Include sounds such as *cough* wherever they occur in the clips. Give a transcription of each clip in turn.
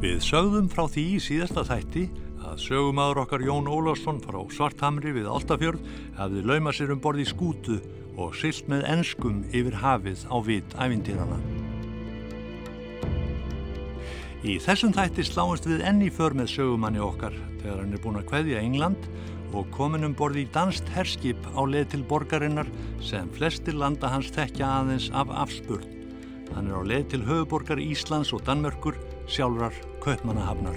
Við sögðum frá því í síðasta þætti að sögumadur okkar Jón Ólafsson frá Svarthamri við Altafjörð hefði laumað sér um borði skútu og sylt með enskum yfir hafið á vit ævindýrana. Í þessum þætti sláumst við enni för með sögumanni okkar þegar hann er búin að kveðja England og komin um borði í danst herskip á leð til borgarinnar sem flestir landa hans þekkja aðeins af afspurn. Hann er á leð til höfuborgar Íslands og Danmörkur sjálfrar Kaupmannahafnar.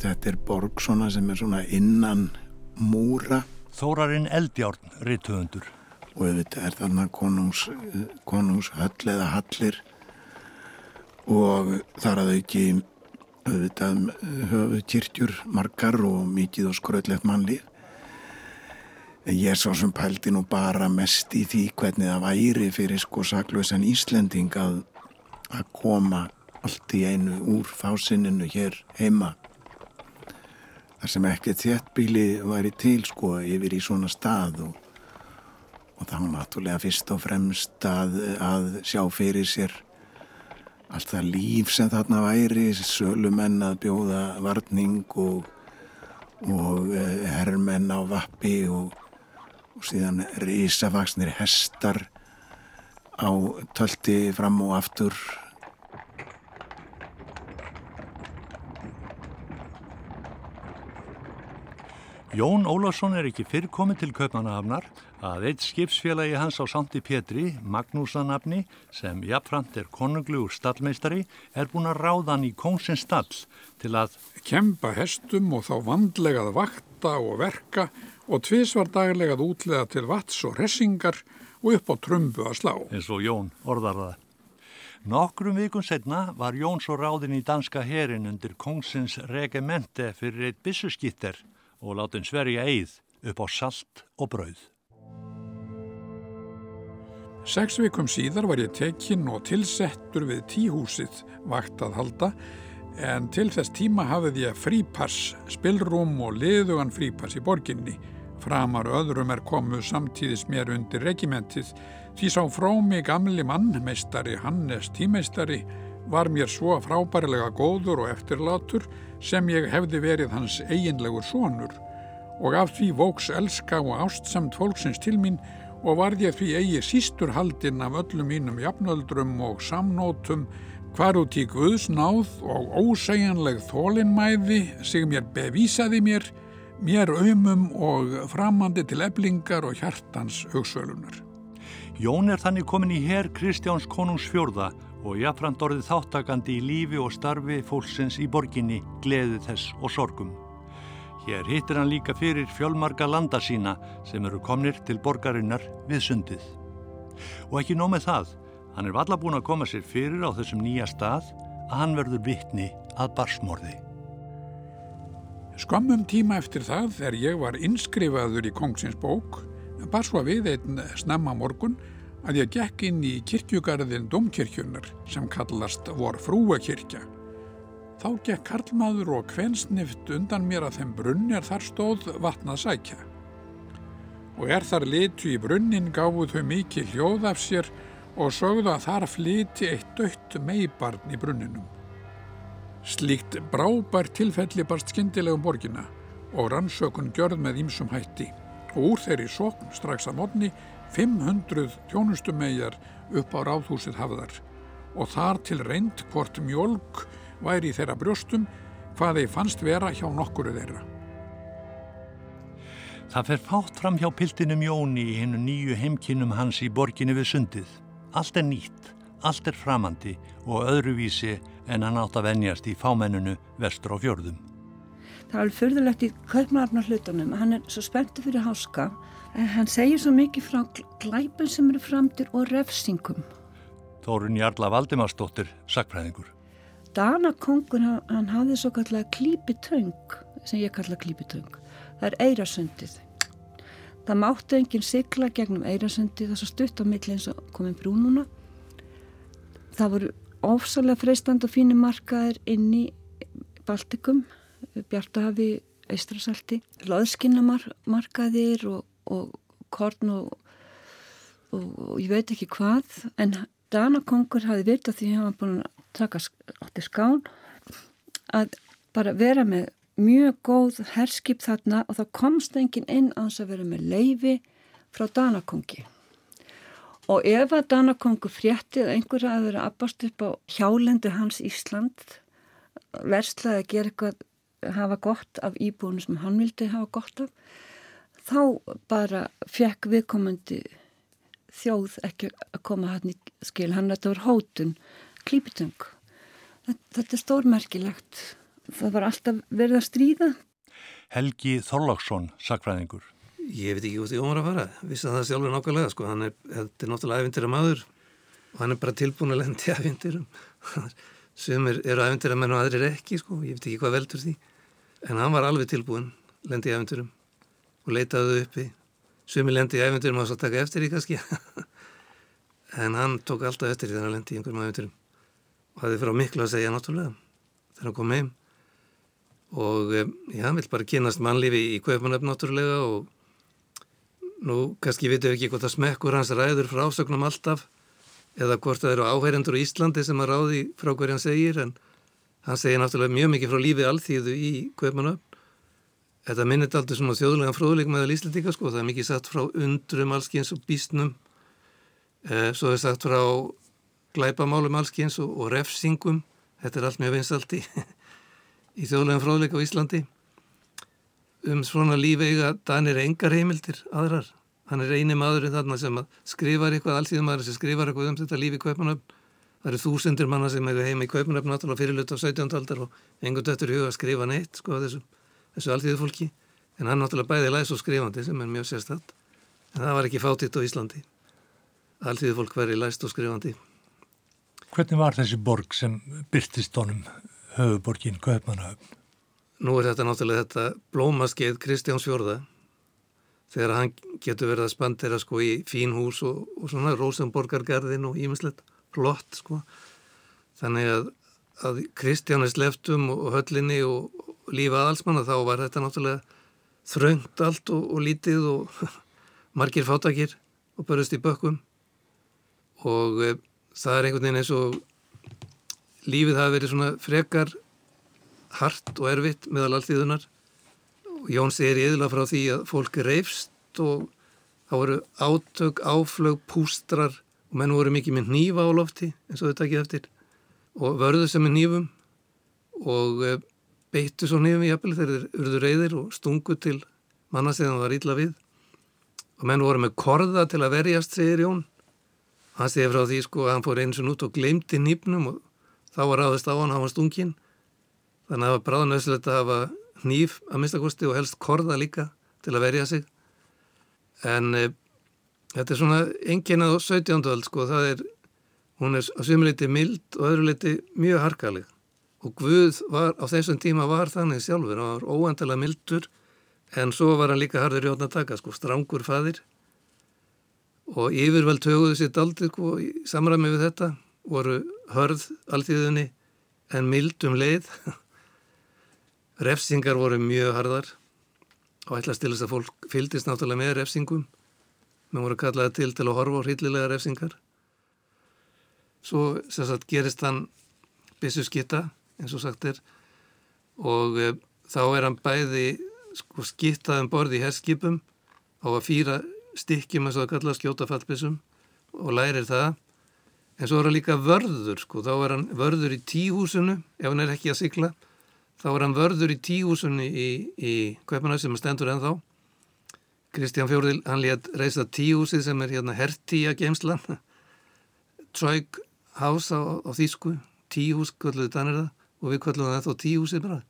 Þetta er borg svona sem er svona innan múra. Þórarinn Eldjárn, rituðundur. Og þetta er þarna konungs, konungs höll eða hallir og þar að auki auðvitað höfu kyrkjur margar og mikið og skröðlegt mannlið. Ég er svo sem pældi nú bara mest í því hvernig það væri fyrir sko saklausan Íslending að, að koma allt í einu úr fásinninu hér heima. Þar sem ekki þéttbíli væri til sko yfir í svona stað og, og þá náttúrulega fyrst og fremst að, að sjá fyrir sér allt það líf sem þarna væri, sölumenn að bjóða varning og, og herrmenn á vappi og, og síðan risavaksnir hestar á tölti fram og aftur. Jón Ólafsson er ekki fyrr komið til Kaupmannahafnar að eitt skipsfélagi hans á Santi Pétri, Magnúsanafni, sem jafnframt er konunglugur stallmeistari, er búin að ráða hann í kongsins stall til að kempa hestum og þá vandlegað vakta og verka og tvísvar daglegað útlega til vats og ressingar og upp á trömbu að slá. eins og Jón orðar það. Nokkrum vikun setna var Jón svo ráðin í danska herin undir kongsins regemente fyrir eitt bissuskýtter og látin sverja eið upp á salt og brauð. Seks vikum síðar var ég tekinn og tilsettur við tíhúsið vakt að halda en til þess tíma hafði ég frípass, spilrúm og liðugan frípass í borginni. Framar öðrum er komu samtíðis mér undir regimentið því sá frómi gamli mann, meistari Hannes tímeistari, var mér svo frábærilega góður og eftirlátur sem ég hefði verið hans eiginlegur sonur og af því vóks elska og ástsamt fólksins til mín og varð ég því eigi sístur haldinn af öllum mínum jafnöldrum og samnótum hvar út í Guðsnáð og ósegjanleg þólinnmæði sig mér bevísaði mér, mér auðmum og framandi til eblingar og hjartans auksvölunar. Jón er þannig komin í herr Kristjáns konungs fjörða og jafnframt orðið þáttakandi í lífi og starfi fólksins í borginni, gleði þess og sorgum. Hér hittir hann líka fyrir fjölmarga landa sína sem eru komnir til borgarinnar við sundið. Og ekki nómið það, hann er valla búin að koma sér fyrir á þessum nýja stað að hann verður vittni að barsmorði. Skammum tíma eftir það þegar ég var innskrifaður í kongsins bók, bar svo við einn snemma morgun að ég gekk inn í kirkjugarðin domkirkjunar sem kallast vor frúakirkja. Þá gekk karlmaður og kvensnift undan mér að þeim brunnir þar stóð vatnað sækja. Og er þar litu í brunnin gáðu þau mikið hljóð af sér og sögðu að þar flyti eitt dött meibarn í brunninum. Slíkt brábær tilfelli barst skindilegum borgina og rannsökun gjörð með ýmsum hætti og úr þeirri sókn strax að modni 500 tjónustumegjar upp á ráðhúsið hafðar og þar til reynd hvort mjölk væri í þeirra brjóstum hvað þeir fannst vera hjá nokkuru þeirra. Það fer fátt fram hjá piltinum Jóni í hennu nýju heimkinnum hans í borginni við sundið. Allt er nýtt, allt er framandi og öðruvísi en hann átt að venjast í fámennunu vestur á fjörðum. Það er alveg förðulegt í kaupnarnar hlutunum. Hann er svo spenntu fyrir háska. Hann segir svo mikið frá glæpun sem eru framtir og refsingum. Þórun Jarla Valdimarsdóttir, sakfræðingur. Dana kongur, hann, hann hafði svo kallega klípitöng, sem ég kalla klípitöng. Það er eirasundið. Það mátti enginn sigla gegnum eirasundið, er svo stutt á milli eins og komið brúnuna. Það voru ofsalega freistand og fínu markaðir inn í Baltikum, Bjartahafi, Eistrasalti, loðskinnamarkaðir og, og korn og, og, og ég veit ekki hvað, en Danakongur hafi vita því að hann búin að taka átti skán að bara vera með mjög góð herskip þarna og það komst engin inn að þess að vera með leifi frá Danakongi. Og ef að Danakongu fréttið einhverja að vera abbast upp á hjálendi hans Ísland, verslaði að gera eitthvað, hafa gott af íbúinu sem hann vildi hafa gott af, þá bara fekk viðkomandi þjóð ekki að koma hann í skil, hann þetta var hótun, klípitung. Þetta, þetta er stórmerkilegt. Það var alltaf verið að stríða. Helgi Þorláksson, sakfræðingur. Ég veit ekki út í ómar að fara, vissi að það sjálfur nákvæmlega, sko, hann er, þetta er náttúrulega æfintir að maður og hann er bara tilbúin að lendi æfintirum. *laughs* Sumir eru æfintir að menn og aðrir ekki, sko, ég veit ekki hvað veldur því. En hann var alveg tilbúin, lendi æfintirum og leitaði uppi. Sumir lendi æfintirum og svo taka eftir í kannski. *laughs* en hann tók alltaf eftir því þegar hann lendi í einhverjum æfintirum og það er fyrir á miklu að segja náttúrulega þegar hann kom heim. Og eh, já, hann vil bara kynast mannlífi í Kaupanöfn náttúrulega og nú kannski vitum við ekki hvort það smekkur hans ræður frá ásöknum alltaf eða hvort það eru áhærendur í Íslandi sem að ráði frá hverja hann segir en hann segir náttúrulega mjög mikið frá lífi allþýðu í Kaupanöfn Þetta minnir aldrei svona þjóðulega fróðleik meðal Íslandika sko, það er mikið satt frá undrum allskyns og bísnum eh, svo er sagt frá glæpamálum allskyns og, og refsingum. Þetta er allt mjög vinsalt í í þjóðlegum fróðleik á Íslandi. Um svona lífeiga Danir engar heimildir aðrar. Hann er eini maðurinn þarna sem skrifar eitthvað allþýðum maður sem skrifar eitthvað um þetta lífi í Kaupanöfn það eru þúsundir manna sem hefur heima í Kaupanöfn náttúrulega fyrirlut á 17. aldar og engur döttur huga að skrifa neitt sko þessu, þessu allþýðu fólki en hann náttúrulega bæði læs og skrifandi sem er mjög sérstætt en það var ekki fátitt á Íslandi. Allþýðu fólk væri læst og skrifandi Hvernig var þessi borg sem byrtist honum höfuborgin Kaupmannahöfn. Nú er þetta náttúrulega þetta blómaskeið Kristjáns fjörða þegar hann getur verið að spandera sko í fín hús og, og svona Rosenborgargarðin og ímislegt flott sko. Þannig að, að Kristjánis leftum og höllinni og, lífa aðalsmanna þá var þetta náttúrulega þröngt allt og, og lítið og *laughs* margir fátakir og börjast í bökkum og e, það er einhvern veginn eins og lífið hafi verið svona frekar hart og erfitt meðal alltíðunar og Jón segir yðurlega frá því að fólk reyfst og þá voru átök, áflög, pústrar og menn voru mikið með nýfa á lofti eins og þetta ekki eftir og vörðu sem er nýfum og eh, beittu svo nýfum í jafnvel þegar þeir urðu reyðir og stungu til manna sem það var ítla við. Og menn voru með korða til að verjast, segir Jón hann segir frá því sko að hann fór eins og nút og glemdi nýfnum og þá var ráðist á hann, hann var stungin þannig að það var bráðanöðslegt að hafa nýf að minnstakosti og helst korða líka til að verja sig. En e, þetta er svona enginnað á 17. öll sko, það er hún er á svimleiti mild og öðru leiti mjög harkalig og Guð var á þessum tíma var þannig sjálfur, hann var óandalega mildur en svo var hann líka harður hjóðn að taka sko, strangur fadir og yfirveld höguðu sitt aldrei sko, í samræmi við þetta voru hörð alltíðunni en mildum leið. *laughs* Refsingar voru mjög harðar og ætlast til þess að fólk fyldist náttúrulega með refsingum. Mér voru kallaði til til að horfa á hryllilega refsingar. Svo sagt, gerist hann bissu skitta eins og sagt er og e, þá er hann bæði sko, skittað um borði í herskipum á að fýra stikkjum eins og að kalla skjóta fallbissum og lærir það. En svo er hann líka vörður sko, þá er hann vörður í tíhúsinu ef hann er ekki að sykla þá er hann vörður í tíhúsinu í, í Kveipanæs sem stendur ennþá. Kristján Fjórðil hann létt reysa tíhúsið sem er hérna hertíja geimslan *laughs* Træk hás á, á Þísku tíhús kvölduði danir það og við kvölduðum það þá tíhúsið bara.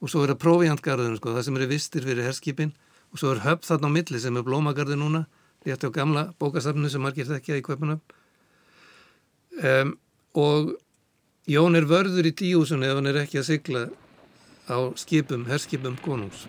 Og svo er það prófíantgarðun sko, það sem eru vistir fyrir herskipin og svo er höfð þarna á milli sem er blómagarði núna rétti á gamla bókasafnu sem margir þekkja í Kveipanöfn um, og Jón er vörður í tíusun ef hann er ekki að sigla á skipum, herskipum konungs.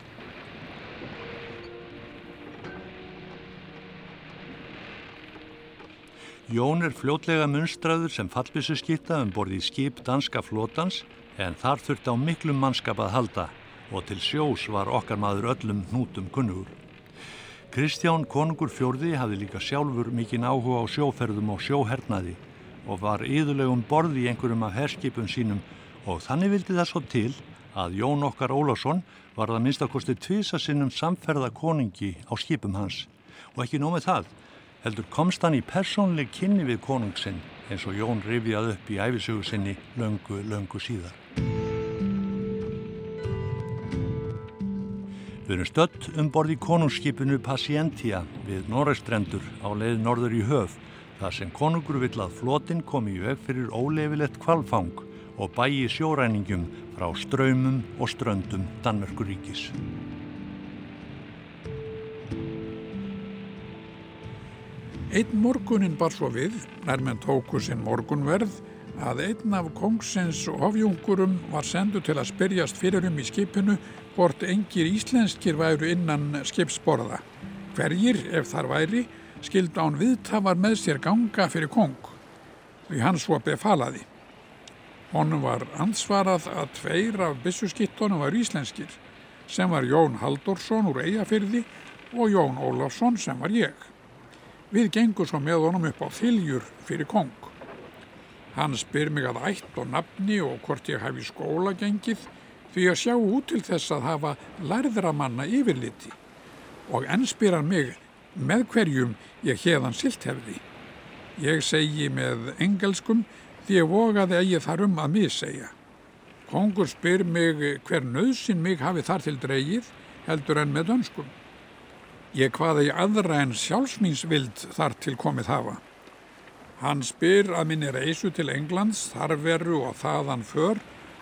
Jón er fljótlega munstraður sem fallbissu skipta um borði í skip danska flótans en þar þurfti á miklum mannskap að halda og til sjós var okkar maður öllum hnútum kunnugur. Kristján konungur fjörði hafði líka sjálfur mikinn áhuga á sjóferðum og sjóhernaði og var yðurlegum borði í einhverjum af herskipum sínum og þannig vildi það svo til að Jón okkar Ólásson var það minnstakosti tvisa sinnum samferða koningi á skipum hans og ekki nómið það, heldur komst hann í persónleg kynni við konungsinn eins og Jón rifjað upp í æfisögu sinni löngu, löngu síðar. Við erum stött um borði konungsskipinu Patientia við Norrestrendur á leið norður í höf þar sem konungur vill að flotin komi í veg fyrir óleifilegt kvalfang og bæji sjóræningum frá ströymum og ströndum Danmörkuríkis. Einn morgunin bar svo við, nær menn tóku sinn morgunverð, að einn af kongsins ofjungurum var sendu til að spyrjast fyrir um í skipinu hvort engir íslenskir væru innan skipsborða. Hverjir, ef þar væri, skild án viðtafar með sér ganga fyrir kong, því hann svo befalaði. Honum var ansvarað að tveir af byssuskittunum var íslenskir, sem var Jón Haldorsson úr Eyjafyrði og Jón Ólafsson sem var ég. Við gengum svo með honum upp á þiljur fyrir kong. Hann spyr mig að ætt og nafni og hvort ég hafi skóla gengið því að sjá út til þess að hafa lærðramanna yfirliti og enn spyr hann mig með hverjum ég hefðan silt hefði. Ég segi með engelskum því ég vogaði að ég þar um að missegja. Kongur spyr mig hver nöðsin mig hafi þar til dreigið heldur en með dönskum. Ég hvaði aðra en sjálfsmýnsvild þar til komið hafa. Hann spyr að minni reysu til Englands, þarveru og þaðan för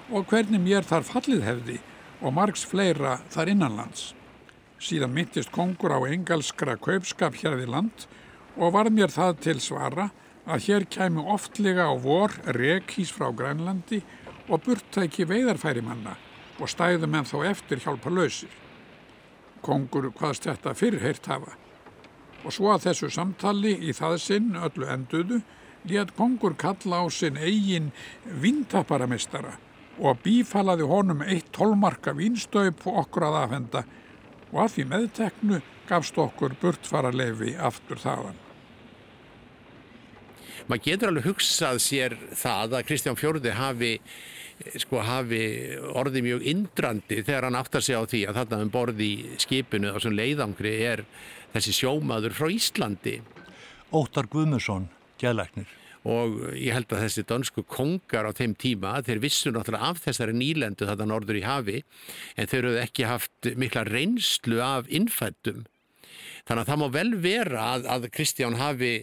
og hvernig mér þar fallið hefði og margs fleira þar innanlands. Síðan myndist kongur á engalskra kaupskap hér við land og var mér það til svara að hér kæmu oftlega á vor rekís frá Grænlandi og burtæki veiðarfæri manna og stæðum en þá eftir hjálpa lausir. Kongur hvaðst þetta fyrrheirt hafa. Og svo að þessu samtali í það sinn öllu enduðu létt kongur kalla á sinn eigin vintaparamistara og bífalaði honum eitt tólmarka vínstaup og okkur að afhenda og að því meðteknu gafst okkur burtfara lefi aftur þaðan maður getur alveg hugsað sér það að Kristján Fjörði hafi, sko, hafi orði mjög indrandi þegar hann áttar sig á því að þarna um borði í skipinu og sem leiðangri er þessi sjómaður frá Íslandi. Óttar Guðmusson, gæðleiknir. Og ég held að þessi dansku kongar á þeim tíma, þeir vissu náttúrulega af þessari nýlendu þetta norður í hafi en þeir eru ekki haft mikla reynslu af innfættum Þannig að það má vel vera að, að Kristján hafi,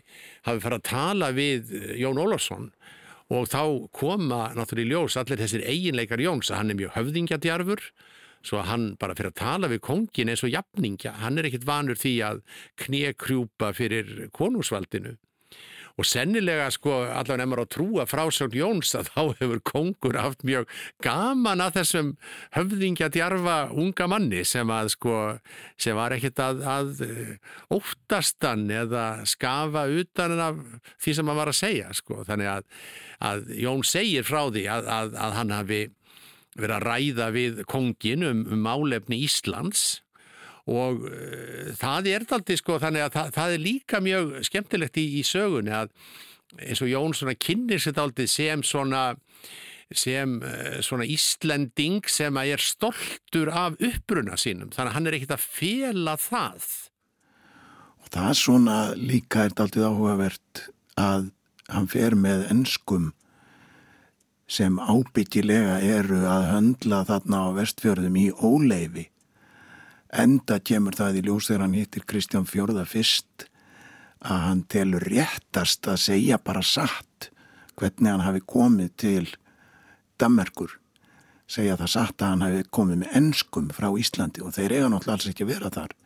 hafi farið að tala við Jón Ólafsson og þá koma náttúrulega í ljós allir þessir eiginleikar Jóns að hann er mjög höfðingjadjarfur svo að hann bara fyrir að tala við kongin eins og jafningja, hann er ekkit vanur því að kniekrjúpa fyrir konungsvaldinu og sennilega sko allavega nefnir á trúa frásögn Jóns að þá hefur kongur haft mjög gaman að þessum höfðingja djarfa unga manni sem að sko sem var ekkit að, að eh, óttastan eða skafa utan af því sem hann var að segja sko. Þannig að, að Jón segir frá því að, að hann hafi verið að ræða við kongin um, um málefni Íslands og uh, það er aldrei sko þannig að það, það er líka mjög skemmtilegt í, í sögunni að eins og Jón svona kynir sér aldrei sem svona sem uh, svona Íslending sem að er stoltur af uppbruna sínum. Þannig að hann er ekkit að fela það. Og það er svona líka er aldrei áhugavert að hann fer með ennskum sem ábyggilega eru að höndla þarna á vestfjörðum í óleifi enda kemur það í ljós þegar hann hittir Kristján Fjörða fyrst að hann telur réttast að segja bara satt. Hvernig hann hafi komið til Dammerkur segja það satt að hann hafi komið með ennskum frá Íslandi og þeir eiga náttúrulega alls ekki að vera þar.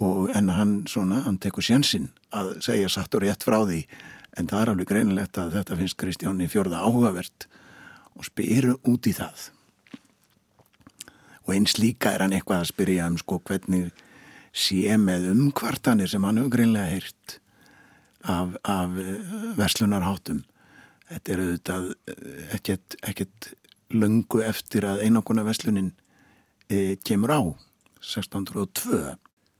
Og en hann svona, hann tekur sjansinn að segja satt og rétt frá því. En það er alveg greinilegt að þetta finnst Kristjáni Fjörða áhugavert og spyru út í það og eins líka er hann eitthvað að spyrja um sko hvernig sé með umkvartanir sem hann hefur greinlega heyrt af, af verslunarháttum. Þetta er auðvitað ekkert, ekkert löngu eftir að einakona verslunin e, kemur á, 1602.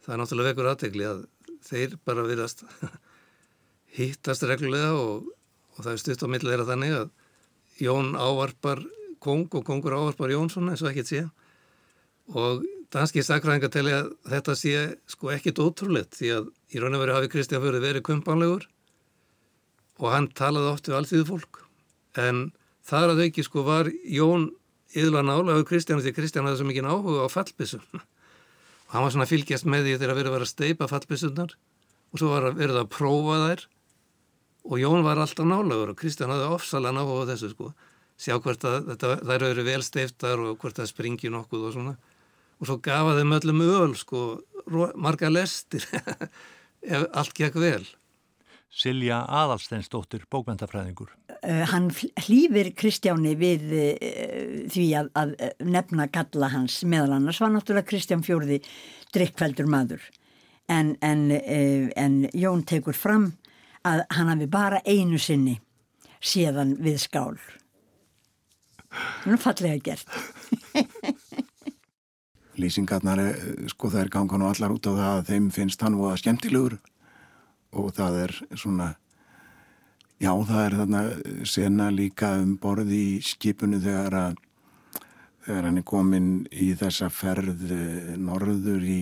Það er náttúrulega vekur aðtegli að þeir bara viðast *laughs* hittast reglulega og, og það er stutt á millið þeirra þannig að Jón ávarpar kong og kongur ávarpar Jónsson eins og ekkert sé og danski sakræðingar telja að þetta sé sko ekkit ótrúleitt því að í raun og veru hafi Kristján Fjörður verið kumpanlegur og hann talaði oft við allþýðu fólk en þar að auki sko var Jón yðla nálagur Kristján því Kristján hafði svo mikið áhuga á fallbissum *laughs* og hann var svona fylgjast með því þegar verið að vera að steipa fallbissunar og svo verið að prófa þær. Og Jón var alltaf nálagur og Kristján hafði ofsalega náhuga á þessu sko. Sjá hvort að þetta, þær eru vel steiftar og hvort það springi nokkuð og svona og svo gafa þeim öllum öl sko marga lestir *laughs* ef allt gekk vel Silja Adalsteinsdóttir, bókvendafræðingur. Uh, hann hlýfir Kristjáni við uh, því að, að nefna galla hans meðal annars var náttúrulega Kristján Fjórði drikkveldur maður en, en, uh, en Jón tekur fram að hann hafi bara einu sinni séðan við skál. Nú fallega gert. *laughs* Lýsingarnar, sko það er gangan og allar út á það að þeim finnst hann voða skemmtilegur. Og það er svona já það er þarna sena líka um borði í skipunu þegar að þegar hann er komin í þessa ferð eh, norður í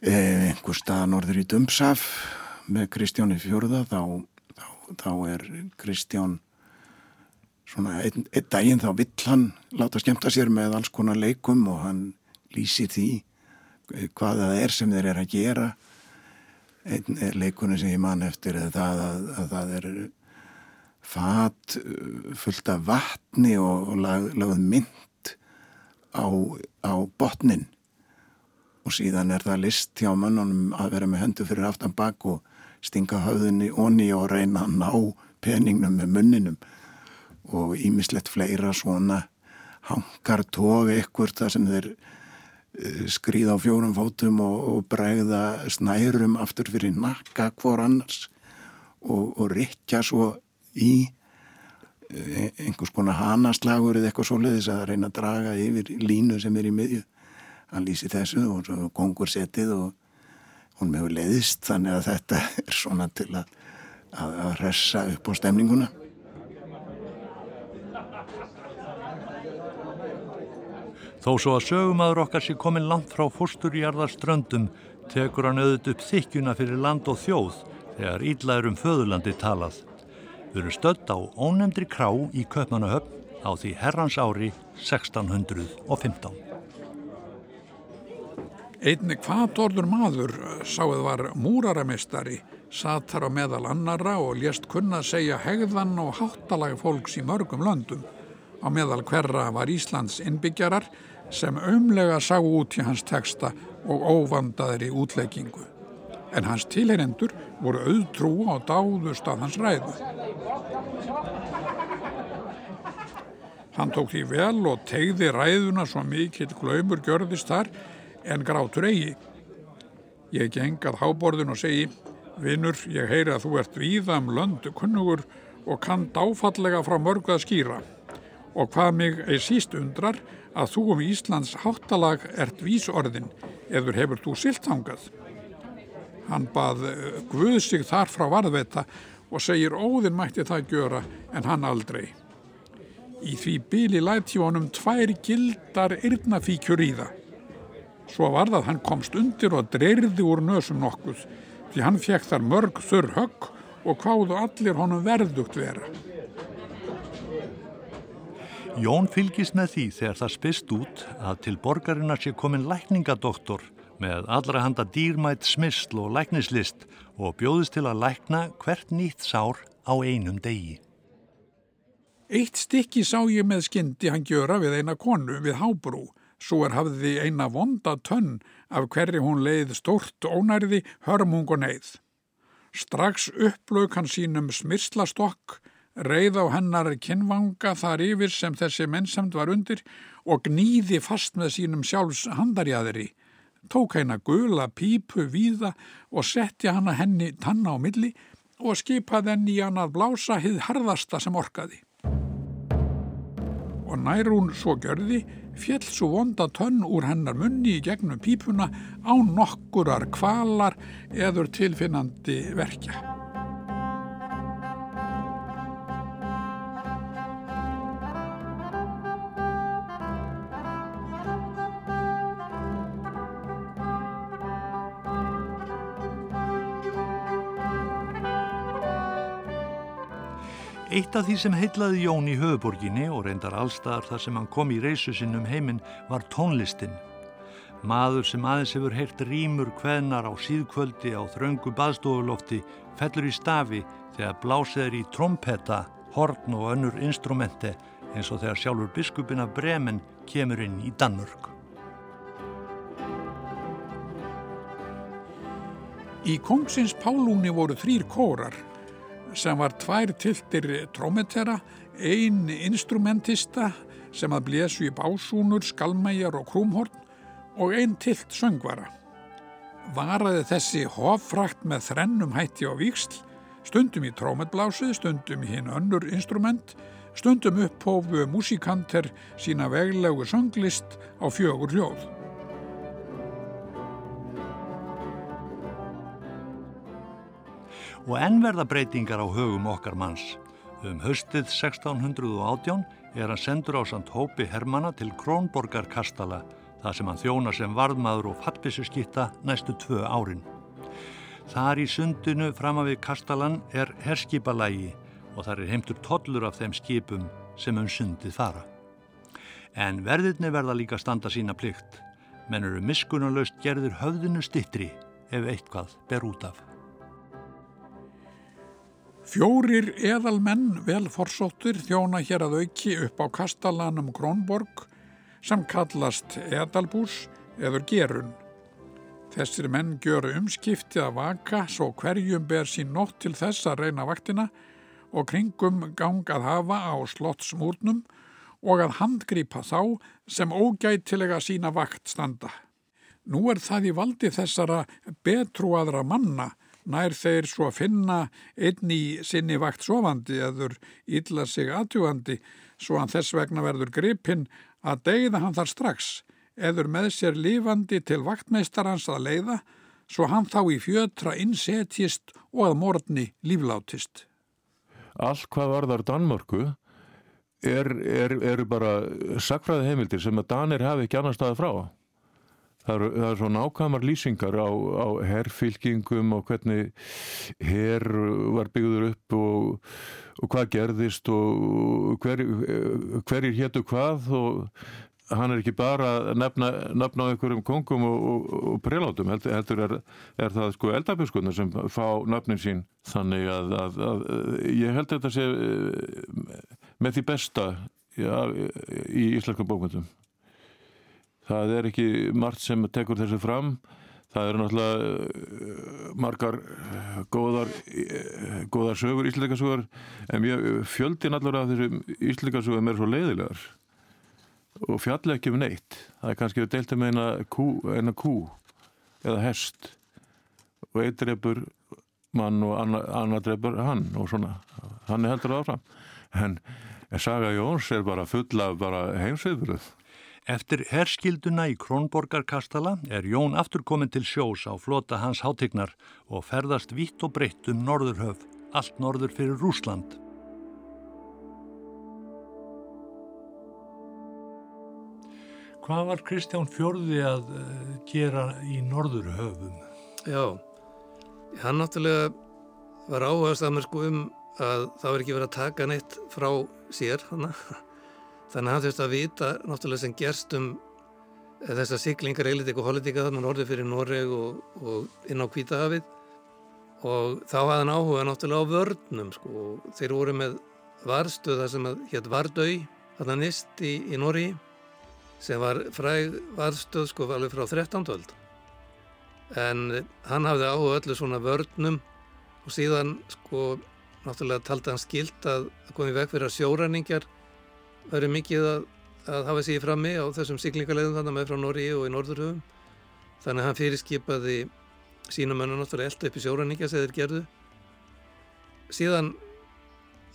eh, einhver stað norður í Dömsaf með Kristjáni Fjörða þá, þá, þá er Kristján svona einn, einn daginn þá vill hann láta skemta sér með alls konar leikum og hann lýsir því hvað það er sem þeir er að gera. Einn er leikunni sem ég man eftir að það, að, að það er fat uh, fullt af vatni og, og lag, lagð mynd á, á botnin og síðan er það list hjá mannunum að vera með höndu fyrir aftan bak og stinga höfðinni onni og reyna að ná peningnum með munninum og ímislegt fleira svona hangar tói ykkur það sem þeir Eh, skrýða á fjórum fótum og, og bregða snærum aftur fyrir nakka hvor annars og, og rikja svo í eh, einhvers konar hanaslagur eða eitthvað svoleiðis að reyna að draga yfir línu sem er í miðju. Hann lýsi þessu og svo kongur setið og hún meður leiðist þannig að þetta *laughs* er svona til að, að ressa upp á stemninguna Þó svo að sögumadur okkar sé komin langt frá fórsturjarðarströndum tekur hann auðvitað upp þykjuna fyrir land og þjóð þegar ídlaður um föðurlandi talað. Við erum stödd á ónemndri krá í Köpmannahöfn á því herrans ári 1615. Einni kvatorður maður sáið var múraramistari, satt þar á meðal annara og lést kunna segja hegðan og háttalag fólks í mörgum löndum. Á meðal hverra var Íslands innbyggjarar sem umlega sá út í hans teksta og óvandaðri útleggingu. En hans tilherendur voru auðtrú á dáðust af hans ræðu. Hann tók því vel og tegði ræðuna svo mikill glaumur gjörðist þar en grátur eigi. Ég gengað háborðin og segi, vinnur, ég heyri að þú ert víða um löndu kunnugur og kann dáfallega frá mörgu að skýra. Og hvað mig ei síst undrar að þú um Íslands háttalag ert vísorðin eður hefur þú siltangað. Hann bað eh, Guð sig þar frá varðveita og segir óðin mætti það gjöra en hann aldrei. Í því bíli læti honum tvær gildar yrnafíkjur í það. Svo var það hann komst undir og dreyrði úr nösum nokkuð því hann fekk þar mörg þurr högg og hváðu allir honum verðugt vera. Jón fylgist með því þegar það spist út að til borgarinnar sé komin lækningadoktor með allra handa dýrmætt smisl og læknislist og bjóðist til að lækna hvert nýtt sár á einum degi. Eitt stykki sá ég með skyndi hann gjöra við eina konu við hábrú, svo er hafði eina vonda tönn af hverju hún leið stort ónærði, hörmung og neyð. Strax upplauk hann sínum smirslastokk reið á hennar kinnvanga þar yfir sem þessi mennsamt var undir og gnýði fast með sínum sjálfs handarjæðri, tók heina gula pípu víða og setti hana henni tanna á milli og skipaði henni í hann að blása hið harðasta sem orkaði. Og nær hún svo gjörði, fjell svo vonda tönn úr hennar munni í gegnum pípuna á nokkurar kvalar eður tilfinnandi verkja. Eitt af því sem heitlaði Jón í höfuborginni og reyndar allstaðar þar sem hann kom í reysu sinn um heiminn var tónlistin. Maður sem aðeins hefur heyrt rýmur hveðnar á síðkvöldi á þröngu baðstofulofti fellur í stafi þegar blásið er í trompetta, horn og önnur instrumenti eins og þegar sjálfur biskupin af Bremen kemur inn í Danmörk. Í kongsins Pálúni voru þrýr kórar sem var tvær tiltir trómetera, ein instrumentista sem að blésu í básúnur, skalmæjar og krúmhorn og ein tilt söngvara. Varaði þessi hoffrakt með þrennum hætti á víksl, stundum í trómetblásið, stundum í hinn önnur instrument, stundum upphófu músikanter sína veglegu sönglist á fjögur hljóð. Og ennverða breytingar á högum okkar manns. Um höstið 1618 er hann sendur á samt hópi Hermanna til Krónborgar Kastala, það sem hann þjóna sem varðmaður og fattbissu skitta næstu tvö árin. Þar í sundinu fram við Kastalan er herskipalægi og þar er heimtur tollur af þeim skipum sem um sundið fara. En verðirni verða líka standa sína plikt, menn eru miskunnulegst gerðir höfðinu stittri ef eitthvað ber út af. Fjórir eðalmenn vel forsóttir þjóna hér að auki upp á kastalanum Krónborg sem kallast Edalbús eður Gerun. Þessir menn gjöru umskiptið að vaka svo hverjum ber sín nótt til þess að reyna vaktina og kringum gangað hafa á slottsmúrnum og að handgripa þá sem ógætilega sína vakt standa. Nú er það í valdi þessara betruaðra manna nær þeir svo að finna einn í sinni vakt sofandi eður illa sig aðtjúandi svo hann þess vegna verður gripinn að deyða hann þar strax eður með sér lífandi til vaktmeistarans að leiða svo hann þá í fjötra innsetjist og að morgni líflátist. Allt hvað varðar Danmörku er, er, er bara sakfræði heimildir sem að Danir hafi ekki annar staði frá. Það eru, það eru svo nákvæmar lýsingar á, á herrfylkingum og hvernig herr var byggður upp og, og hvað gerðist og hver, hverjir héttu hvað og hann er ekki bara að nefna, nefna á einhverjum kongum og, og, og prelátum, heldur, heldur er, er það sko eldabjörnskunnar sem fá nöfnin sín þannig að, að, að ég held þetta sé með því besta já, í íslenskum bókmyndum. Það er ekki margt sem tekur þessu fram. Það eru náttúrulega eh, margar eh, góðar, eh, góðar sögur, íslendingasögur, en fjöldin allur af þessum íslendingasögum er svo leiðilegar og fjall ekki um neitt. Það er kannski að delta með eina kú, eina kú eða hest og einn drefur mann og annar, drefur hann og svona. Hann er heldur áfram. En Saga Jóns er bara full af heimsviðbruð. Eftir herskilduna í Krónborgarkastala er Jón aftur komin til sjós á flota hans hátegnar og ferðast vitt og breytt um Norðurhöf, allt norður fyrir Rúsland. Hvað var Kristján Fjörði að uh, gera í Norðurhöfum? Já, hann náttúrulega var áhagast að mér sko um að það var ekki verið að taka neitt frá sér hann Þannig að hann þurfti að vita náttúrulega sem gerst um eh, þessar siglingar, eilitík og politíka þannig að hann orði fyrir Noreg og, og inn á Kvítahafið og þá hafði hann áhuga náttúrulega á vörnum sko. Þeir voru með varstöða sem hétt Vardau, þarna nýst í, í Norri sem var fræg varstöð sko alveg frá 13. öld. En hann hafði áhuga öllu svona vörnum og síðan sko náttúrulega taldi hann skilt að komið vekk fyrir að sjóræningar Eru mikið að, að hafa í frammi á þessum siglingarleðum þannig með frá Norri og í Norðurhugum. þannig að hann fyrirskipaði sínum mönnum náttúrulega elda upp í sjóræninga sem þeir gerðu síðan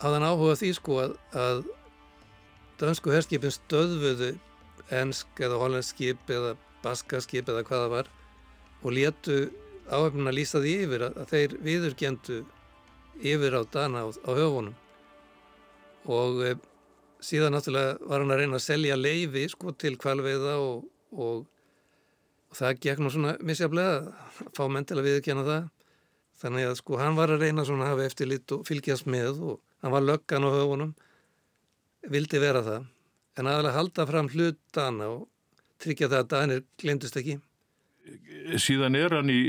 hafði hann áhuga því sko að, að dansku herskipin stöðvuðu ensk eða hollandsk skip eða baska skip eða hvaða var og létu áhefnuna lýsa því yfir að, að þeir viðurkendu yfir á dana á, á höfunum og e, síðan náttúrulega var hann að reyna að selja leifi sko til kvalveiða og, og, og það gekk nú svona misjaflega að fá menn til að viðurkenna það. Þannig að sko hann var að reyna svona að hafa eftirlit og fylgjast með og hann var löggan á höfunum vildi vera það. En aðalega halda fram hlutana og tryggja það að Danir glemdist ekki. Síðan er hann í,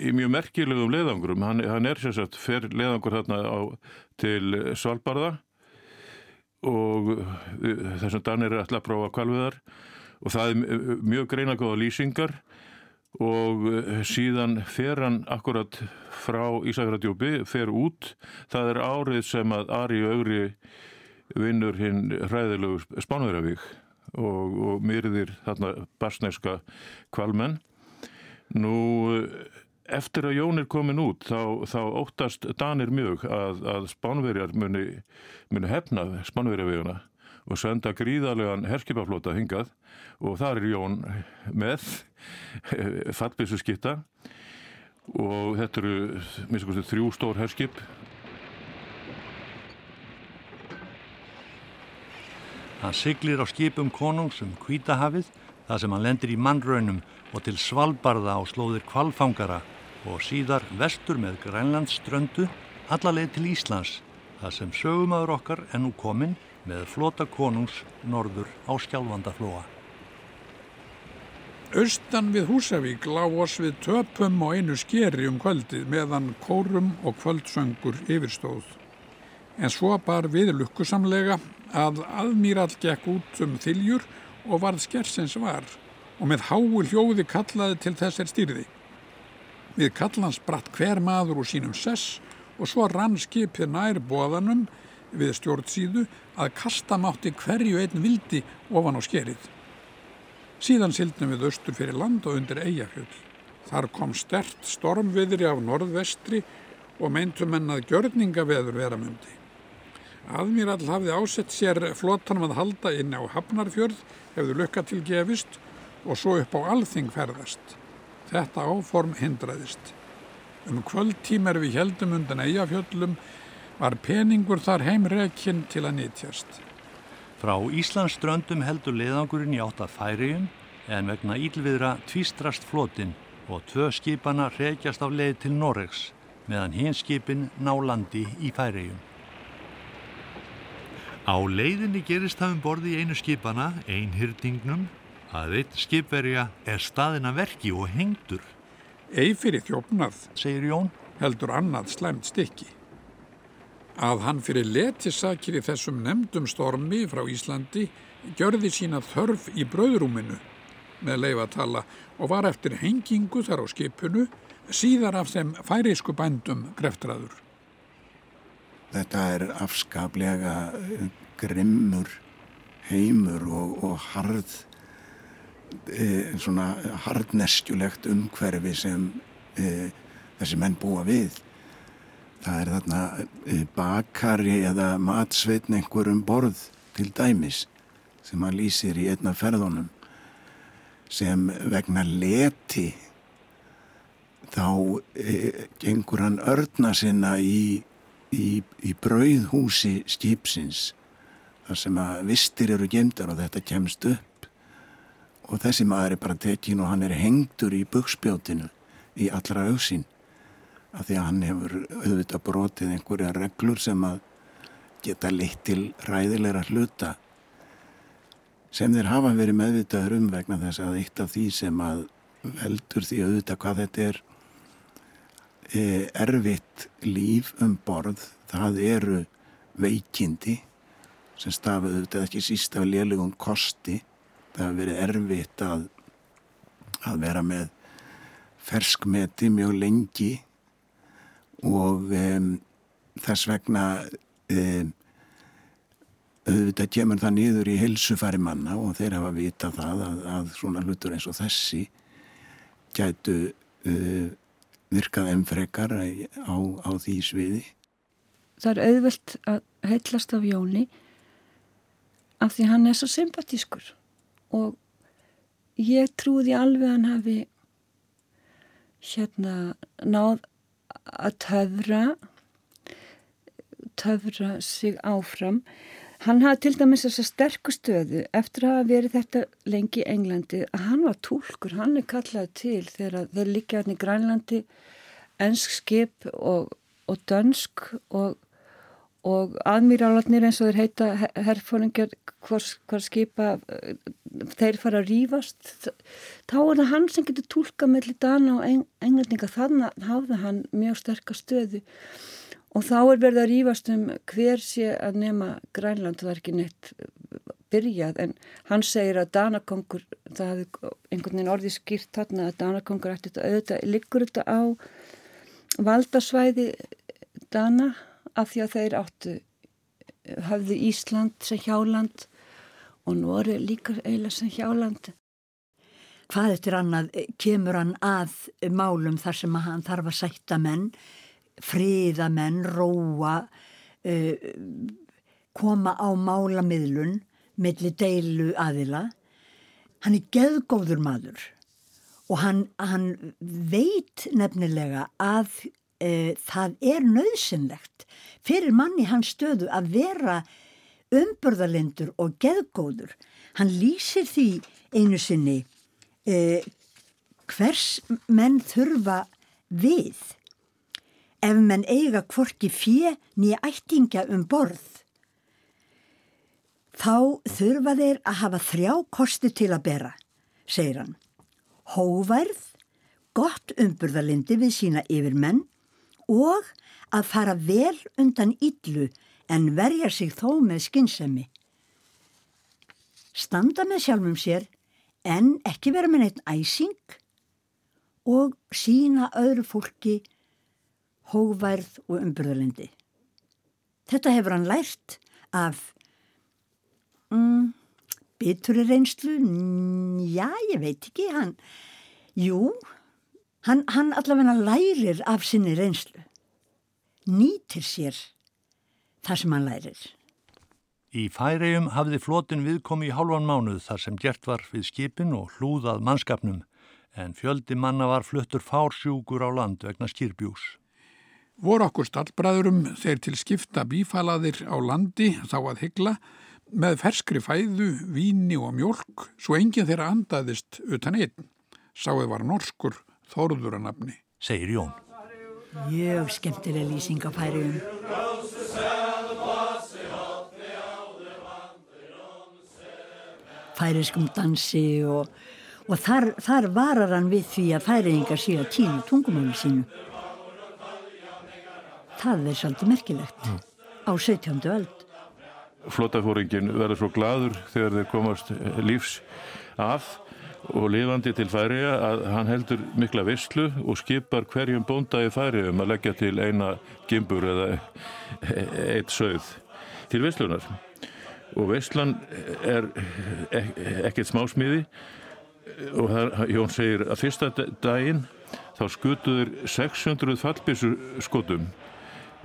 í mjög merkilegum leðangrum, hann, hann er sérsagt fer leðangur hérna á, til Svalbardha og þessum Danir er alltaf að prófa kvalviðar og það er mjög greinagóða lýsingar og síðan fer hann akkurat frá Ísafjörðardjópi, fer út, það er árið sem að Ari Ögri vinnur hinn hræðilegu Spánverjavík og, og myrðir þarna barsneska kvalmenn Nú, eftir að Jón er komin út þá, þá óttast Danir mjög að, að spánverjar muni, muni hefna spánverjaveguna og senda gríðarlegan herskipaflota hingað. Og þar er Jón með fallbísu skitta og þetta eru minnst þrjú stór herskip. Hann siglir á skipum konungs um kvítahafið þar sem hann lendir í mannraunum og til Svalbarða á slóðir kvalfangara og síðar vestur með Grænlandsströndu allarleið til Íslands þar sem sögumöður okkar er nú komin með flota konungs norður á skjálfandaflóa. Austan við Húsavík lág oss við töpum og einu skeri um kvöldið meðan kórum og kvöldsöngur yfirstóð. En svo bar við lukkusamlega að aðmýrall gekk út um þiljur og varð skersins var og með háu hljóði kallaði til þessar styrði. Við kallans bratt hver maður úr sínum sess og svo rann skipið nær bóðanum við stjórnsíðu að kasta mátti hverju einn vildi ofan á skerið. Síðan sildnum við austur fyrir land og undir eigafjöld. Þar kom stert stormviðri af norðvestri og meintum enn að gjörningaveður vera myndi. Aðmýrall hafði ásett sér flotanum að halda inn á Hafnarfjörð hefðu lukka til gefist og svo upp á alþing ferðast. Þetta áform hindraðist. Um kvöldtímer við heldum undan eigafjöllum var peningur þar heimrekinn til að nýtjast. Frá Íslands ströndum heldur leiðangurinn í átt að færiðum en vegna ílviðra tvistrast flotin og tvö skipana reykjast af leið til Noregs meðan hins skipin ná landi í færiðum. Á leiðinni gerist það um borði í einu skipana, einhyrtingnum, að eitt skipverja er staðina verki og hengdur. Ei fyrir þjófnað, segir Jón, heldur annað slæmt stykki. Að hann fyrir letisakir í þessum nefndum stormi frá Íslandi gjörði sína þörf í bröðrúminu með leifatala og var eftir hengingu þar á skipunu síðar af þeim færisku bændum greftraður. Þetta er afskaplega grimmur heimur og, og harð svona hardneskjulegt umhverfi sem e, þessi menn búa við. Það er þarna e, bakari eða matsveitn einhverjum borð til dæmis sem hann lýsir í einna ferðunum sem vegna leti þá e, gengur hann örna sinna í, í, í brauðhúsi skipsins þar sem að vistir eru gemdar og þetta kemst upp og þessi maður er bara tekin og hann er hengtur í bukspjótinu í allra auksín af því að hann hefur auðvitað brotið einhverja reglur sem að geta leitt til ræðilegra hluta sem þeir hafa verið meðvitaður um vegna þess að eitt af því sem að veldur því auðvitað hvað þetta er e, erfitt líf um borð það eru veikindi sem stafuð auðvitað ekki síst af lélegum kosti það hefur verið erfitt að, að vera með ferskmeti mjög lengi og um, þess vegna um, auðvitað kemur það niður í helsufæri manna og þeir hafa vita það að, að svona hlutur eins og þessi gætu uh, virkað enn frekar á, á því sviði. Það er auðvelt að heitlast af Jóni af því hann er svo sympatískur og ég trúði alveg að hann hafi hérna náð að töfra töfra sig áfram. Hann hafði til dæmis þess að sterku stöðu eftir að hafa verið þetta lengi í Englandi að hann var tólkur, hann er kallað til þegar þeir líka hérna í Grænlandi ensk skip og, og dönsk og, og aðmýrálatnir eins og þeir heita herrfóringar hvar skipa þeir fara að rýfast þá er það hann sem getur tólka mellir dana og englendinga. Þannig hafði hann mjög sterkast stöðu. Og þá er verið að rýfast um hver sé að nema Grænland. Það er ekki neitt byrjað. En hann segir að Danakongur það hefði einhvern veginn orðið skýrt þarna að Danakongur ætti þetta auðvitað liggur þetta á valdasvæði Dana af því að þeir áttu hafði Ísland sem hjáland og Nóri líka eiginlega sem hjáland Hvað eftir annað kemur hann að málum þar sem hann þarf að sætta menn fríðamenn, róa, uh, koma á málamiðlun millir deilu aðila. Hann er geðgóður maður og hann, hann veit nefnilega að uh, það er nöðsynlegt fyrir manni hans stöðu að vera umbörðalindur og geðgóður. Hann lýsir því einu sinni uh, hvers menn þurfa við ef menn eiga kvorki fjö nýja ættingja um borð. Þá þurfa þeir að hafa þrjá kosti til að bera, segir hann. Hóværð, gott umburðalindi við sína yfirmenn og að fara vel undan yllu en verja sig þó með skinnsemi. Standa með sjálfum sér en ekki vera með neitt æsing og sína öðru fólki hóværð og umbyrðalindi. Þetta hefur hann lært af mm, bituri reynslu, já ég veit ekki, hann, jú, hann, hann allavega lærir af sinni reynslu, nýtir sér það sem hann lærir. Í færegjum hafði flotin viðkomi í hálfan mánuð þar sem gert var við skipin og hlúðað mannskapnum en fjöldi manna var fluttur fársjúkur á land vegna skýrbjús voru okkur stallbræðurum þeir til skipta bífalaðir á landi þá að hyggla með ferskri fæðu, víni og mjölk svo enginn þeirra andaðist utan einn. Sáðu var norskur þorður að nafni. Segir Jón. Mjög skemmtileg lýsing á færiðum. Færiðskum dansi og, og þar, þar varar hann við því að færiðingar sé að tína tungumáli sínu það er svolítið merkilegt mm. á 17. öld. Flótafóringin verður svo gladur þegar þeir komast lífs af og lifandi til færiða að hann heldur mikla visslu og skipar hverjum bónda í færiðum að leggja til eina gimbur eða eitt sögð til visslunar. Og visslan er ekkert smásmíði og það, Jón segir að fyrsta daginn þá skutuður 600 fallbísu skotum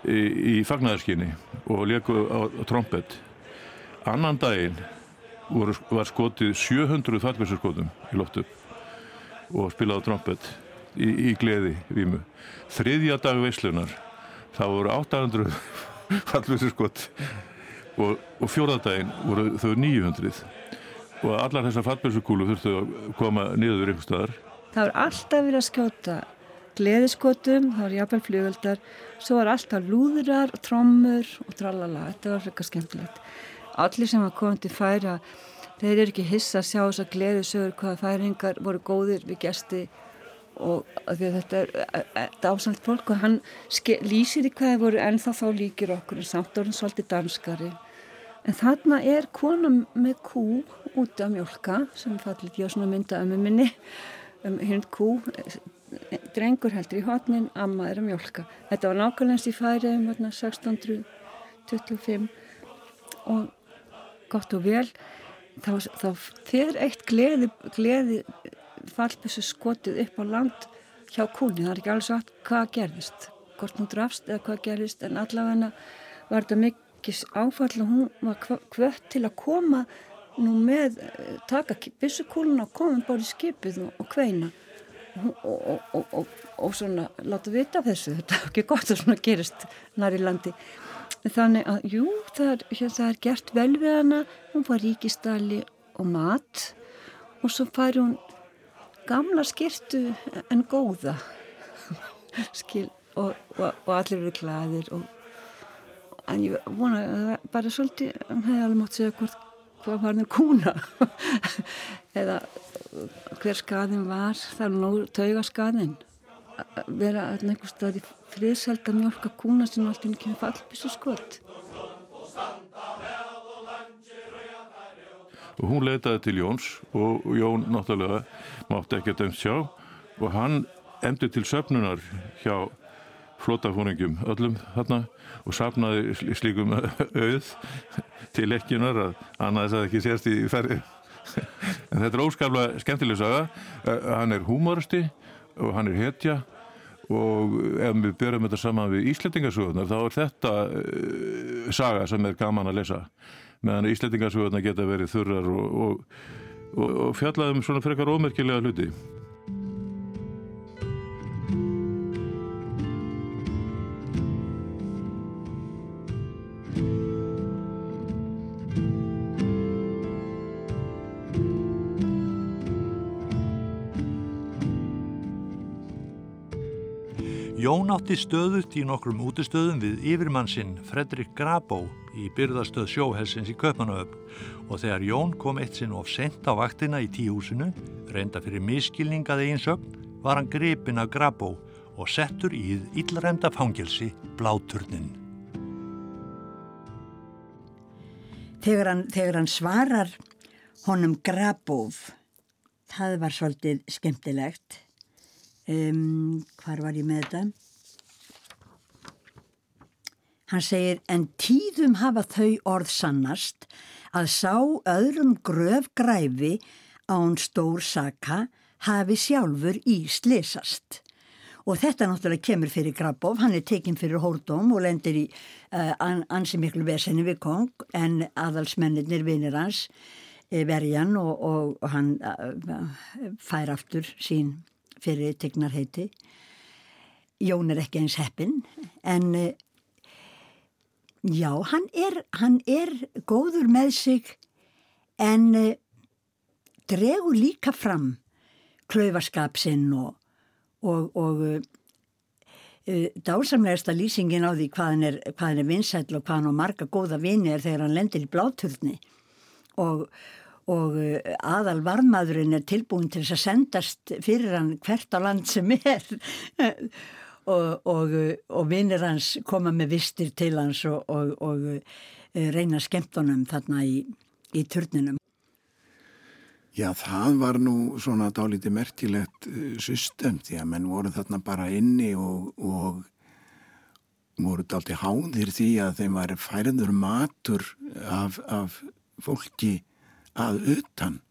í, í fagnæðarskinni og leku á, trompet annan daginn var skotið 700 fallbjörnskotum í loftu og spilaði á trompet í, í gleði vímu. Þriðja dag veislunar það voru 800 *laughs* fallbjörnskot og, og fjórðadaginn voru þau 900 og allar þessar fallbjörnskúlu þurftu að koma niður einhver staðar. Það voru alltaf verið að skjóta gleðiskotum, það var jafnvel flugöldar, svo var alltaf lúðurar og trommur og trallala, þetta var frekar skemmtilegt. Allir sem var komið til færa, þeir eru ekki hissa að sjá þess að gleðisögur hvaða færingar voru góðir við gesti og þetta er e, e, dásamt fólk og hann lýsir í hvaði voru ennþá þá líkir okkur en samt orðin svolítið danskari. En þarna er kona með kú út af mjölka sem fallit ég á svona mynda ömmu minni um hund kú drengur heldur í hotnin, amma er að mjölka. Þetta var nákvæmlega eins í færiðum 1625 og gott og vel þá, þá þeir eitt gleði, gleði fallbissu skotið upp á land hjá kúlni, það er ekki alveg sagt hvað gerðist, hvort hún drafst eða hvað gerðist en allavega var þetta mikið áfall og hún var kvött til að koma nú með eh, taka bissukúluna og koma bara í skipið og, og kveina. Og, og, og svona láta vita þessu, þetta er ekki gott að svona gerist nær í landi þannig að jú, það er, hér, það er gert vel við hana. Hún var ríkistali og mat og svo fær hún gamla skirtu en góða. *laughs* Skil og, og, og allir eru klæðir og en ég vona að bara svolítið hann hefði alveg mátt segja hvort hvað var það kúna. *laughs* Eða hver skaðin var. Það er nú tauga skaðin vera einhver stað í friðsælda mjölka kúna sem alltaf ekki með fallbissu skott og hún leitaði til Jóns og Jón náttúrulega mátti ekki að dæmt sjá og hann emdi til söfnunar hjá flótafóringum öllum þarna og sapnaði slíkum auð til ekkinar að annað þess að ekki sérst í ferri en þetta er óskaplega skemmtileg saga. Hann er húmoristi og hann er hetja og ef við byrjum þetta saman við Íslandingarsögurnar þá er þetta uh, saga sem er gaman að lesa. Meðan Íslandingarsögurnar geta verið þurrar og, og, og, og fjallaðum svona frekar ómerkilega hluti Átti stöðut í nokkrum útistöðum við yfirmannsinn Fredrik Grabó í byrðastöð sjóhelsins í Köpmanööfn og þegar Jón kom eitt sinn of sent á vaktina í tíhúsinu, reynda fyrir miskilningað einsögn, var hann grepin af Grabó og settur í illremda fangilsi Bláturnin. Þegar hann, þegar hann svarar honum Grabóf, það var svolítið skemmtilegt. Um, hvar var ég með þetta hann segir en tíðum hafa þau orð sannast að sá öðrum gröf græfi án stór saka hafi sjálfur í slesast og þetta náttúrulega kemur fyrir Grabov, hann er tekinn fyrir hórdóm og lendir í uh, ansi miklu vesenni við kong en aðalsmennir vinir hans eh, verjan og, og, og hann uh, fær aftur sín fyrir tegnarheiti. Jón er ekki eins heppin en eh, já, hann er, hann er góður með sig en eh, dregur líka fram klaufaskap sinn og, og, og uh, dásamlegasta lýsingin á því hvað hann er, er vinsætl og hvað hann á marga góða vini er þegar hann lendir í bláturni. Og og aðal varmaðurinn er tilbúin til þess að sendast fyrir hann hvert á land sem er og, og, og vinnir hans koma með vistir til hans og, og eh, reyna skemmtunum þarna í, í turninum. Já, það var nú svona dálítið merkilegt eh, system því að menn voru þarna bara inni og voru dálítið háðir því að þeim var færður matur af, af fólki að utan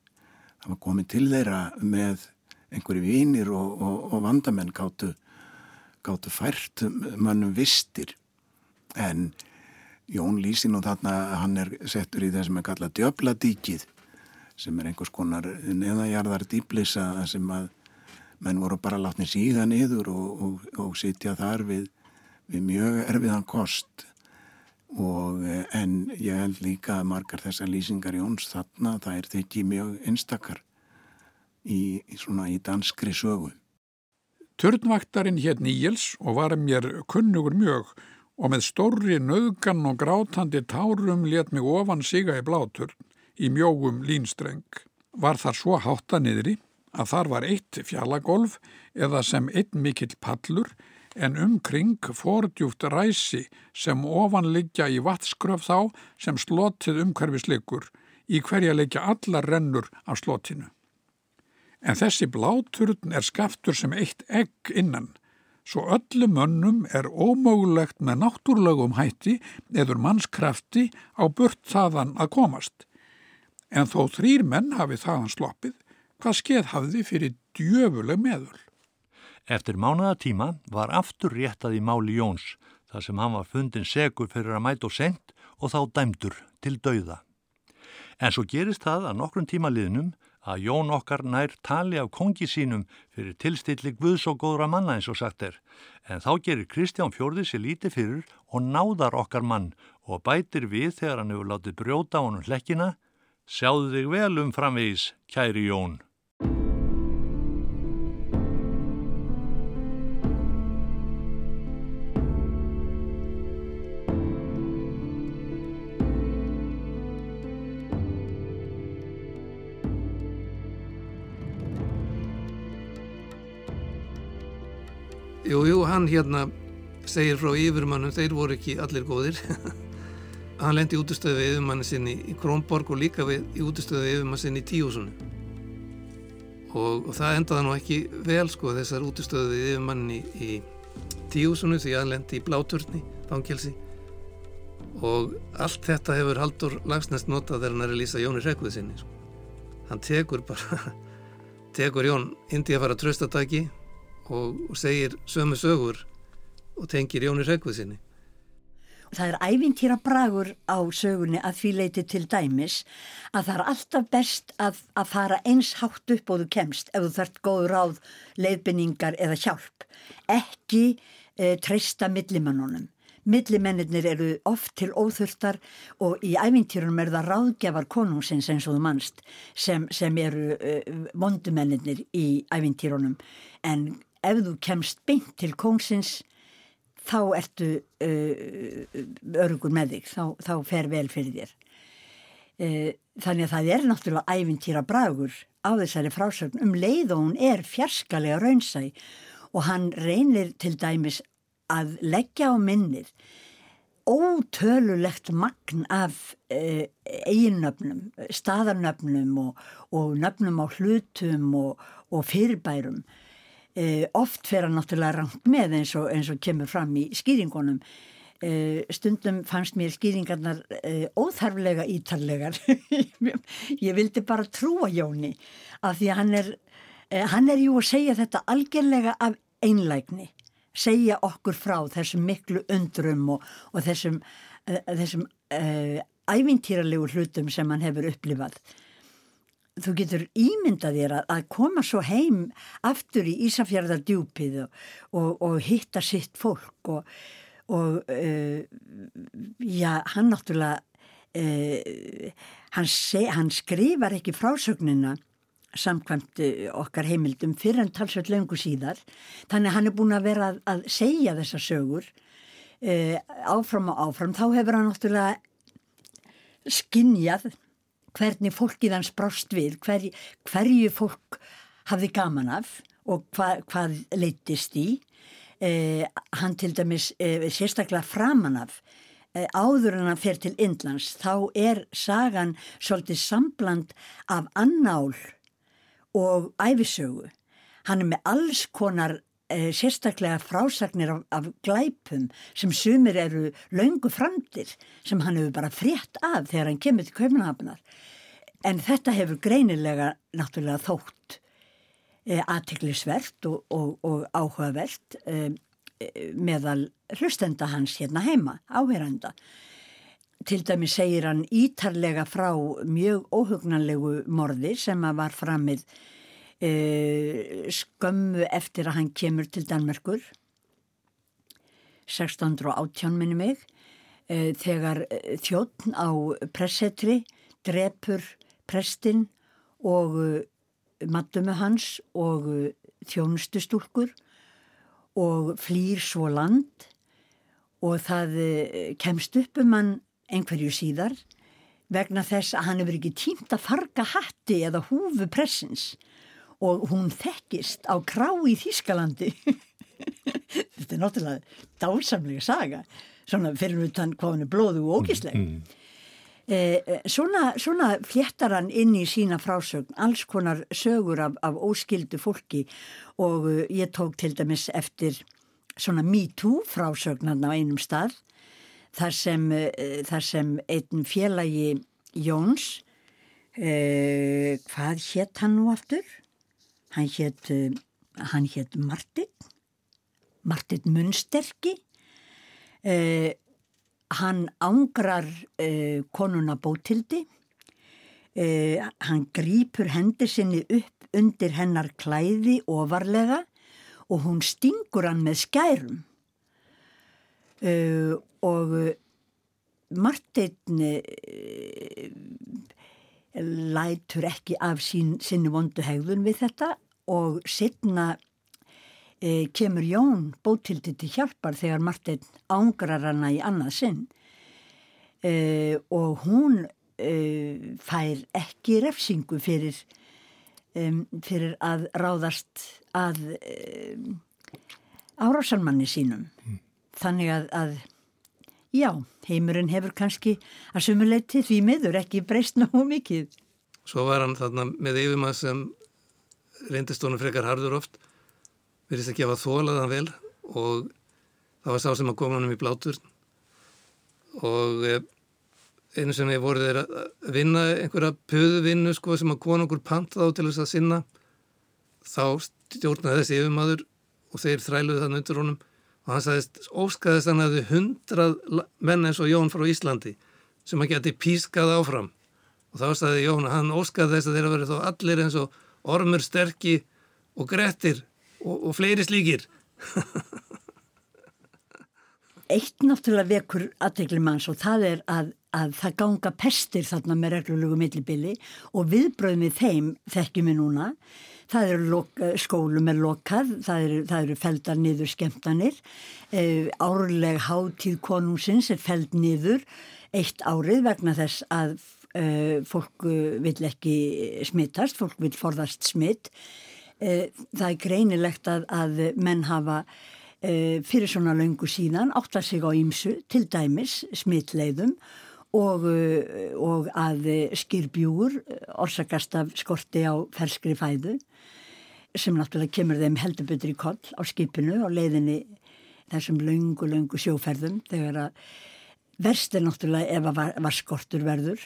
það var komið til þeirra með einhverju vinir og, vandamenn gáttu, gáttu fært mannum vistir en Jón lýsi nú þarna hann er settur í það sem er kallað djöbladíkið sem er einhvers konar neðajarðar dýblisa sem að menn voru bara látni síða niður og, og, og sitja þar við, við mjög erfiðan kost og en ég held líka að margar þessar lýsingar Jóns þarna það er þekki mjög einstakar í, í í danskri sögu. Törnvaktarinn hér Níels og var mér kunnugur mjög og með stórri nöðgan og grátandi tárum let mig ofan siga í bláturn í mjógum línstreng. Var þar svo hátta niðri að þar var eitt fjallagolf eða sem einn mikill pallur en umkring fordjúft ræsi sem ofanliggja í vatnskröf þá sem slotið umhverfisleikur í hverja leggja allar rennur af slotinu. En þessi bláturn er skaftur sem eitt egg innan, svo öllum mönnum er ómögulegt með náttúrlegum hætti eður mannskrafti á burt þaðan að komast. En þó þrýr menn hafi þaðan sloppið, hvað skeið hafði fyrir djöfuleg meðul. Eftir mánuðatíma var aftur réttað í máli Jóns þar sem hann var fundin segur fyrir að mæta og sent og þá dæmdur til dauða. En svo gerist það að nokkrum tíma liðnum að Jón okkar nær tali af kongi sínum fyrir tilstilli guðs og góðra manna eins og sagt er. En þá gerir Kristján Fjörði sér lítið fyrir og náðar okkar mann og bætir við þegar hann hefur látið brjóta honum hlekkina. Sjáðu þig vel um framvegis, kæri Jón. Jú, jú, hann hérna segir frá yfirmannum, þeir voru ekki allir góðir. *laughs* hann lendi í útustöðu við yfirmannin sinni í Krónborg og líka við, í útustöðu við yfirmannin sinni í Tíusunni. Og, og það endaði nú ekki vel sko þessar útustöðu við yfirmannin í, í Tíusunni því hann lendi í Bláturni, Fangjelsi. Og allt þetta hefur Haldur Lagsnæst notað þegar hann er að lýsa Jóni Rekvið sinni. Sko. Hann tekur bara, *laughs* tekur Jón indi að fara tröstataki og, segir sömu sögur og tengir Jóni Röggvið sinni. Það er ævintýra bragur á sögunni að því leiti til dæmis að það er alltaf best að, að fara eins hátt upp og þú kemst ef þú þarft góð ráð, leiðbynningar eða hjálp. Ekki e, treysta millimannunum. Millimennir eru oft til óþurftar og í ævintýrunum eru það ráðgjafar konungsins eins og þú mannst sem, sem eru e, vondumennir í ævintýrunum en ef þú kemst beint til kóngsins þá ertu uh, örugur með þig, þá, þá fer vel fyrir þér. Uh, þannig að það er náttúrulega æfintýra bragur á þessari frásögn. Um leið og hún er fjarskalega raunsæ og hann reynir til dæmis að leggja á minnið ótölulegt magn af uh, eiginnöfnum, staðarnöfnum og, og nöfnum á hlutum og, og fyrirbærum E, oft fer hann náttúrulega rangt með eins og, eins og kemur fram í skýringunum. E, stundum fannst mér skýringarnar e, óþarflega ítarlegar. *laughs* Ég vildi bara trúa Jóni af því að hann er, hann er jú að segja þetta algjörlega af einlægni. Segja okkur frá þessum miklu undrum og, og þessum, þessum ævintýralegu hlutum sem hann hefur upplifað þú getur ímyndað þér að, að koma svo heim aftur í Ísafjörðardjúpið og, og, og hitta sitt fólk og, og uh, já, hann náttúrulega uh, hann, seg, hann skrifar ekki frásögnina samkvæmt uh, okkar heimildum fyrir en talsveit löngu síðar. Þannig hann er búin að vera að, að segja þessa sögur áfram og áfram. Þá hefur hann náttúrulega skinnjað hvernig fólkið hans brást við, hver, hverju fólk hafði gaman af og hva, hvað leittist í. Eh, hann til dæmis eh, sérstaklega framan af eh, áður en hann fer til Indlands þá er sagan svolítið sambland af annál og æfisögu. Hann er með alls konar sérstaklega frásagnir af, af glæpum sem sumir eru laungu framtir sem hann hefur bara frétt af þegar hann kemur til Kaupnahafnar En þetta hefur greinilega náttúrulega þótt e, aðtiklisvert og, og, og áhugavert e, meðal hlustenda hans hérna heima, áherenda. Til dæmi segir hann ítarlega frá mjög óhugnanlegu morði sem að var framið skömmu eftir að hann kemur til Danmerkur, 1618 minni mig, þegar þjóttn á pressetri drepur prestinn og mattumu hans og þjónustustúlkur og flýr svo land og það kemst upp um hann einhverju síðar vegna þess að hann hefur ekki tímt að farga hatti eða húfu pressins og hún þekkist á krá í Þískalandi *laughs* þetta er náttúrulega dásamlega saga svona fyrir utan hvað hann er blóðu og ógísleg mm, mm. Eh, eh, svona, svona fléttar hann inn í sína frásögn, alls konar sögur af, af óskildu fólki og uh, ég tók til dæmis eftir svona me too frásögnan á einum stað þar sem, uh, þar sem einn félagi Jóns Eh, hvað hétt hann nú aftur? Hann hétt, eh, hétt Martin, Martin Munsterki. Eh, hann ángrar eh, konuna bótildi. Eh, hann grýpur hendur sinni upp undir hennar klæði ofarlega og hún stingur hann með skærum. Uh, og Martin uh, lætur ekki af sín, sinni vondu hegðun við þetta og setna uh, kemur Jón bótildi til hjálpar þegar Martin ángrar hana í annað sinn og hún fær ekki refsingu fyrir, um, fyrir að ráðast að um, árásalmanni sínum. Mm þannig að, að já, heimurinn hefur kannski að sumuleiti því miður ekki breyst náðu mikið. Svo var hann þarna með yfirmað sem reyndist honum frekar hardur oft verðist að gefa þólaðan vel og það var sá sem að koma honum í blátur og eh, einu sem ég voru þeir að vinna einhverja pöðuvinnu sko sem að kona okkur panta þá til þess að sinna. Þá stjórnaði þessi yfirmaður og þeir þræluði þann undir honum og hann sagðist, óskaðist hann að þau hundrað menn eins og Jón frá Íslandi sem hann geti pískað áfram. Og þá sagði Jón að hann óskaði þess að þeirra verið þó allir eins og ormur sterkir og grettir og, og fleiri slíkir. Eitt náttúrulega vekur aðtegli manns og það er að, að það ganga pestir þarna með reglulegu millibili og viðbröð með þeim þekkjum við núna. Það eru eh, skólum er lokað, það eru, eru feldar niður skemmtanir, e, árleg hátíð konungsins er feld niður eitt árið vegna þess að fólk vil ekki smittast, fólk vil forðast smitt. E, það er greinilegt að, að menn hafa fyrir svona laungu síðan átt að sig á ímsu til dæmis smittleiðum og, og að skirbjúur orsakast af skorti á ferskri fæðu sem náttúrulega kemur þeim heldur betur í koll á skipinu og leiðinni þessum laungu, laungu sjóferðum þegar að verst er náttúrulega ef að vasskortur verður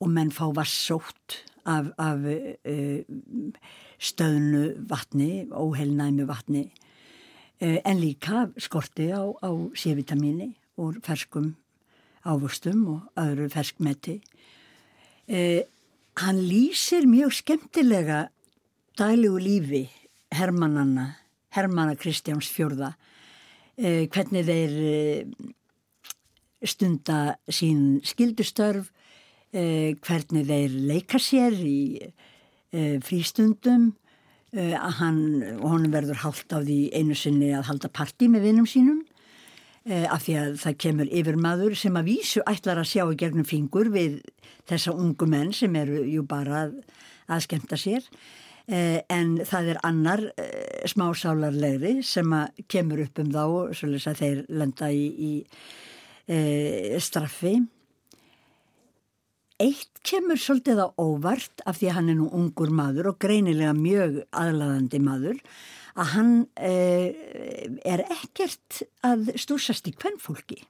og menn fá vassótt af, af uh, stöðnu vatni, óheilnæmi vatni uh, en líka skorti á, á C-vitamíni og ferskum ávustum og öðru ferskmeti. Uh, hann lýsir mjög skemmtilega daglegu lífi Hermannanna, Hermanna Kristjáns fjörða, hvernig þeir stunda sín skildustörf, hvernig þeir leika sér í eh, frístundum, eh, að hann, og hann verður hálft á því einu sinni að halda parti með vinnum sínum, eh, af því að það kemur yfir maður sem að vísu ætlar að sjá í gegnum fingur við þessa ungu menn sem eru jú bara að, að skemta sér. Eh, en það er annar eh, smásálarlegri sem kemur upp um þá svolítið að þeir lenda í, í e, straffi Eitt kemur svolítið á óvart af því að hann er nú ungur maður og greinilega mjög aðlaðandi maður að hann e, er ekkert að stúsast í kvennfólki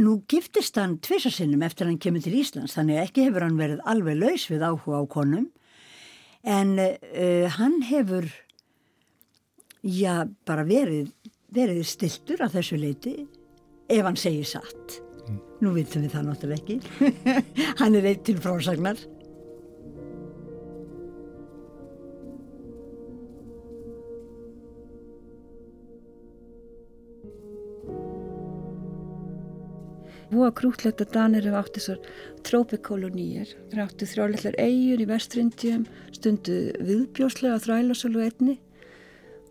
Nú giftist hann tvisasinnum eftir að hann kemur til Íslands þannig að ekki hefur hann verið alveg laus við áhuga á konum en uh, hann hefur já, bara verið verið stiltur að þessu leiti ef hann segir satt. Nú vitum við það náttúrulega ekki. *laughs* Hann er eitt til frásagnar. Húa krútlegt að Danir hefði átt þessar trópikolóníir. Þeir áttu þrjáleiklar eigur í vestrindjum, stundu viðbjóslega þrælasölu einni.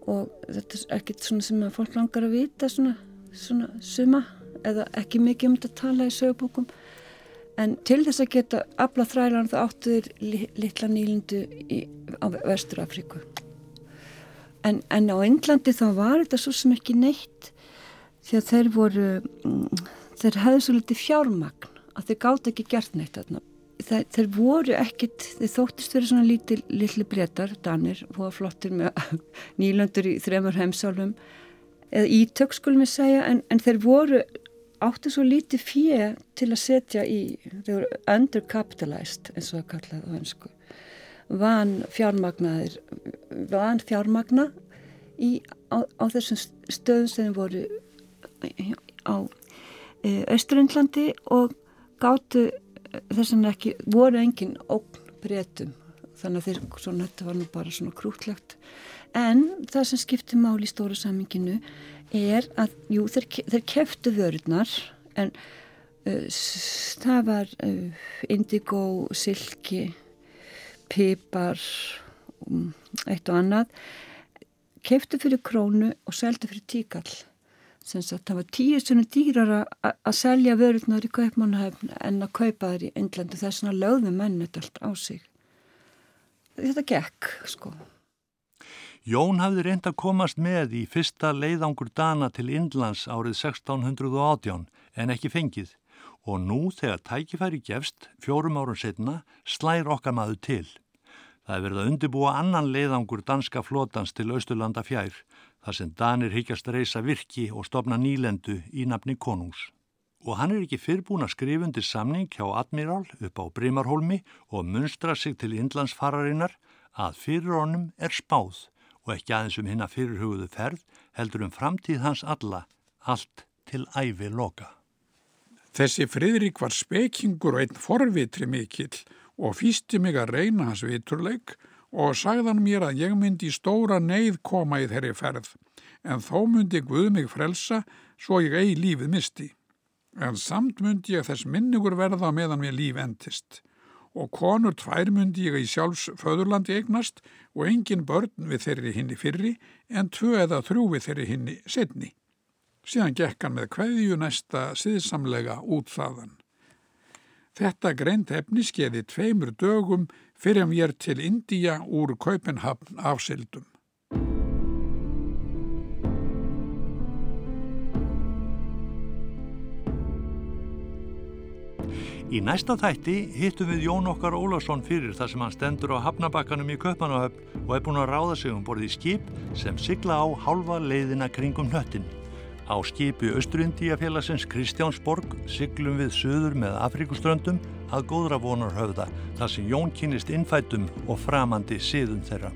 Og þetta er ekkert svona sem að fólk langar að vita svona, svona suma eða ekki mikið um þetta að tala í sögubókum. En til þess að geta afla þrælan það áttu þeir litla nýlindu í, á vestur Afríku. En, en á Englandi þá var þetta svo sem ekki neitt því að þeir voru... Mm, þeir hefðu svo litið fjármagn að þeir gátt ekki gert neitt þarna. Þeir, þeir voru ekkit, þeir þóttist verið svona lítið litli breytar, danir, hóða flottir með *laughs* nýlandur í þremur heimsálum eða ítök skulum við segja en, en þeir voru áttu svo lítið fjö til að setja í, þau voru undercapitalized eins og það kallaði á einsku, van fjármagnaðir, van fjármagna í, á, á þessum stöðum sem voru á Östurundlandi og gáttu þess að ekki voru engin ógn breytum þannig að þeir, svona, þetta var nú bara svona krútlegt. En það sem skiptir mál í stóra saminginu er að, jú, þeir, þeir keftu vörurnar en uh, það var uh, indigo, silki pipar um, eitt og annað. Keftu fyrir krónu og seldu fyrir tíkall. Það var tíu svona dýrar að selja vörurnar í kaupmannahöfn en að kaupa þær í Englandi þess að lögðu mennet allt á sig. Þetta gekk sko Jón hafði reynd að komast með í fyrsta leiðangur Dana til Indlands árið 1618 en ekki fengið og nú þegar tækifæri gefst fjórum árun setna slær okkar maður til. Það er verið að undibúa annan leiðangur danska flótans til Östurlanda fjær þar sem Danir higgjast reysa virki og stopna nýlendu í nafni konungs. Og hann er ekki fyrrbúin að skrifundi samning hjá Admiral upp á Brímarholmi og munstra sig til Indlandsfararinnar að fyrir honum er spáð og ekki aðeins um hinn að fyrirhugðu ferð heldur um framtíð hans alla, allt til æfi loka. Þessi Fridrik var spekingur og einn forvitri mikill og fýsti mig að reyna hans viturleik og sagðan mér að ég myndi stóra neyð koma í þeirri ferð, en þó myndi Guð mig frelsa svo ég eigi lífið misti. En samt myndi ég þess minnugur verða meðan við líf endist og konur tvær myndi ég í sjálfs föðurlandi eignast og engin börn við þeirri hinni fyrri en tvö eða þrjú við þeirri hinni setni. Síðan gekk hann með hverju næsta siðsamlega út þaðan. Þetta greint efni skeiði tveimur dögum fyrir að mér til India úr Kaupenhafn afsildum. Í næsta þætti hittum við Jón okkar Ólafsson fyrir þar sem hann stendur á hafnabakkanum í Köpmanahöfn og er búin að ráða sig um borðið skip sem sigla á hálfa leiðina kringum hnöttin. Á skipi Östrundíafélagsins Kristjánsborg siglum við söður með Afrikuströndum að góðra vonar höfða þar sem Jón kynist innfætum og framandi síðum þeirra.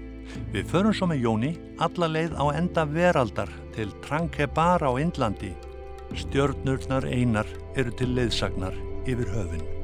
Við förum svo með Jóni alla leið á enda veraldar til Trankebar á Indlandi. Stjörnurnar einar eru til leiðsagnar yfir höfinn.